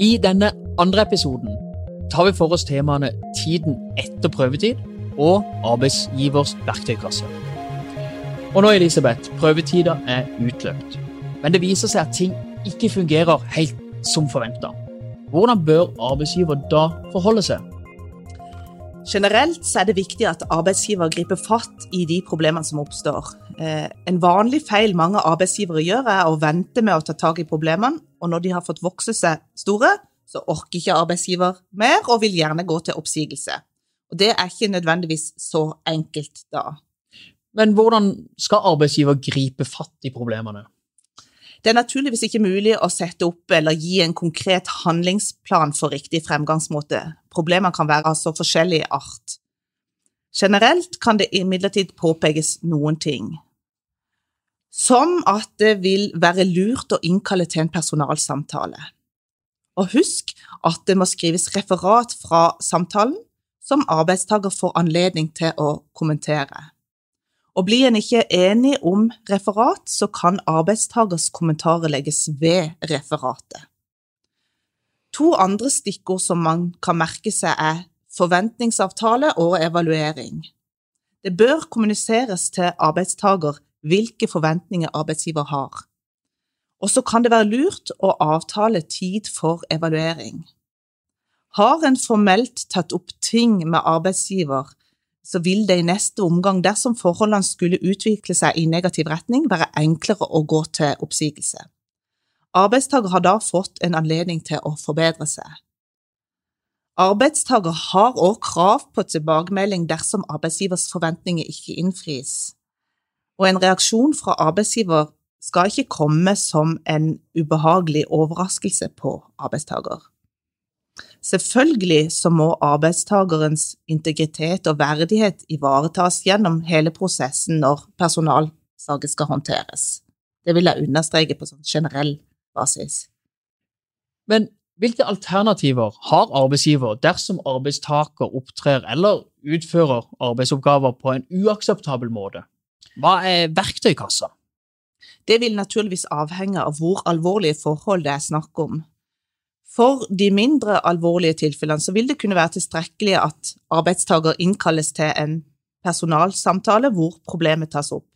I denne andre episoden tar vi for oss temaene tiden etter prøvetid og arbeidsgivers verktøykasse. Og nå, Elisabeth, prøvetida er utløpt. Men det viser seg at ting ikke fungerer helt som forventa. Hvordan bør arbeidsgiver da forholde seg? Generelt er det viktig at arbeidsgiver griper fatt i de problemene som oppstår. Eh, en vanlig feil mange arbeidsgivere gjør, er å vente med å ta tak i problemene, og når de har fått vokse seg store, så orker ikke arbeidsgiver mer og vil gjerne gå til oppsigelse. Og Det er ikke nødvendigvis så enkelt da. Men hvordan skal arbeidsgiver gripe fatt i problemene? Det er naturligvis ikke mulig å sette opp eller gi en konkret handlingsplan for riktig fremgangsmåte. Problemene kan være av så forskjellig art. Generelt kan det imidlertid påpekes noen ting, som at det vil være lurt å innkalle til en personalsamtale. Og husk at det må skrives referat fra samtalen, som arbeidstaker får anledning til å kommentere. Og blir en ikke enig om referat, så kan arbeidstakers kommentarer legges ved referatet. To andre stikkord som man kan merke seg, er forventningsavtale og evaluering. Det bør kommuniseres til arbeidstaker hvilke forventninger arbeidsgiver har. Og så kan det være lurt å avtale tid for evaluering. Har en formelt tatt opp ting med arbeidsgiver så vil det i neste omgang, dersom forholdene skulle utvikle seg i negativ retning, være enklere å gå til oppsigelse. Arbeidstaker har da fått en anledning til å forbedre seg. Arbeidstaker har også krav på tilbakemelding dersom arbeidsgivers forventninger ikke innfris, og en reaksjon fra arbeidsgiver skal ikke komme som en ubehagelig overraskelse på arbeidstaker. Selvfølgelig så må arbeidstakerens integritet og verdighet ivaretas gjennom hele prosessen når personalsaker skal håndteres. Det vil jeg understreke på sånn generell basis. Men hvilke alternativer har arbeidsgiver dersom arbeidstaker opptrer eller utfører arbeidsoppgaver på en uakseptabel måte? Hva er verktøykassa? Det vil naturligvis avhenge av hvor alvorlige forhold det er snakk om. For de mindre alvorlige tilfellene så vil det kunne være tilstrekkelig at arbeidstaker innkalles til en personalsamtale hvor problemet tas opp.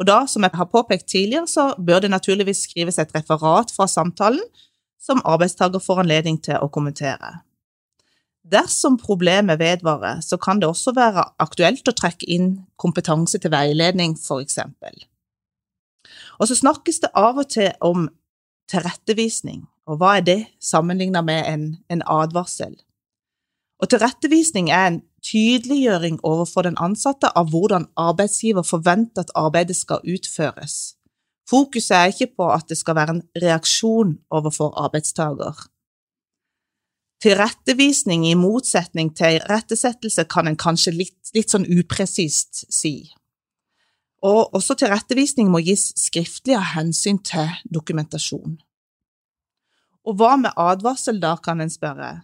Og da, som jeg har påpekt tidligere, så bør det naturligvis skrives et referat fra samtalen som arbeidstaker får anledning til å kommentere. Dersom problemet vedvarer, så kan det også være aktuelt å trekke inn kompetanse til veiledning, eksempel. Og så snakkes det av og til om tilrettevisning. Og hva er det sammenlignet med en, en advarsel? Og tilrettevisning er en tydeliggjøring overfor den ansatte av hvordan arbeidsgiver forventer at arbeidet skal utføres. Fokuset er ikke på at det skal være en reaksjon overfor arbeidstaker. Tilrettevisning i motsetning til rettesettelse kan en kanskje litt, litt sånn upresist si. Og også tilrettevisning må gis skriftlig av hensyn til dokumentasjon. Og hva med advarsel, da, kan en spørre.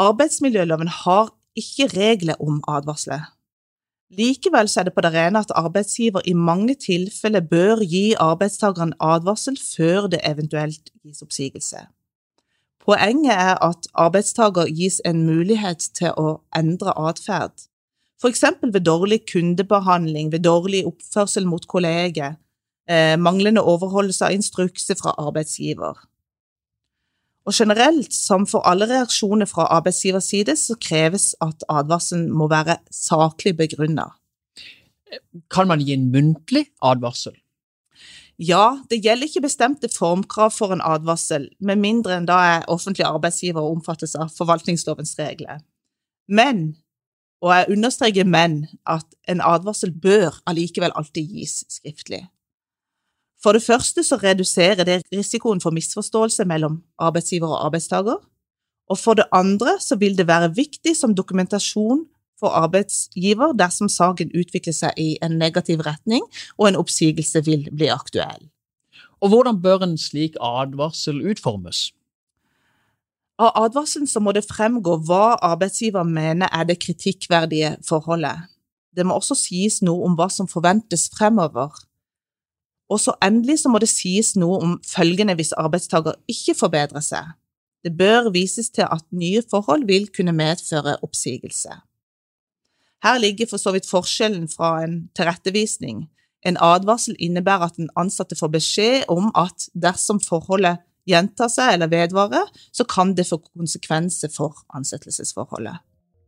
Arbeidsmiljøloven har ikke regler om advarsler. Likevel er det på det rene at arbeidsgiver i mange tilfeller bør gi arbeidstakeren advarsel før det eventuelt gis oppsigelse. Poenget er at arbeidstaker gis en mulighet til å endre atferd, f.eks. ved dårlig kundebehandling, ved dårlig oppførsel mot kolleger, eh, manglende overholdelse av instrukser fra arbeidsgiver. Og generelt, som for alle reaksjoner fra arbeidsgivers side, så kreves at advarselen må være saklig begrunnet. Kan man gi en muntlig advarsel? Ja, det gjelder ikke bestemte formkrav for en advarsel, med mindre enn da er offentlig arbeidsgiver og omfattes av forvaltningslovens regler. Men, og jeg understreker men, at en advarsel bør allikevel alltid gis skriftlig. For det første så reduserer det risikoen for misforståelse mellom arbeidsgiver og arbeidstaker, og for det andre så vil det være viktig som dokumentasjon for arbeidsgiver dersom saken utvikler seg i en negativ retning og en oppsigelse vil bli aktuell. Og hvordan bør en slik advarsel utformes? Av advarselen så må det fremgå hva arbeidsgiver mener er det kritikkverdige forholdet. Det må også sies noe om hva som forventes fremover og så endelig så må det sies noe om følgende hvis arbeidstaker ikke forbedrer seg. Det bør vises til at nye forhold vil kunne medføre oppsigelse. Her ligger for så vidt forskjellen fra en tilrettevisning. En advarsel innebærer at den ansatte får beskjed om at dersom forholdet gjentar seg eller vedvarer, så kan det få konsekvenser for ansettelsesforholdet.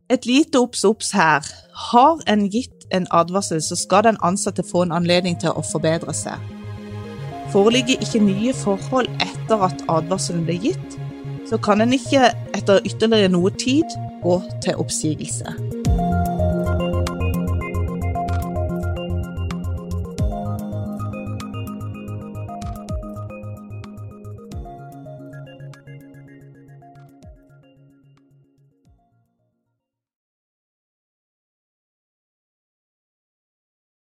Et lite obs obs her. Har en gitt en advarsel, så skal den ansatte få en anledning til å forbedre seg. Foreligger ikke nye forhold etter at advarselen ble gitt, så kan en ikke etter ytterligere noe tid gå til oppsigelse.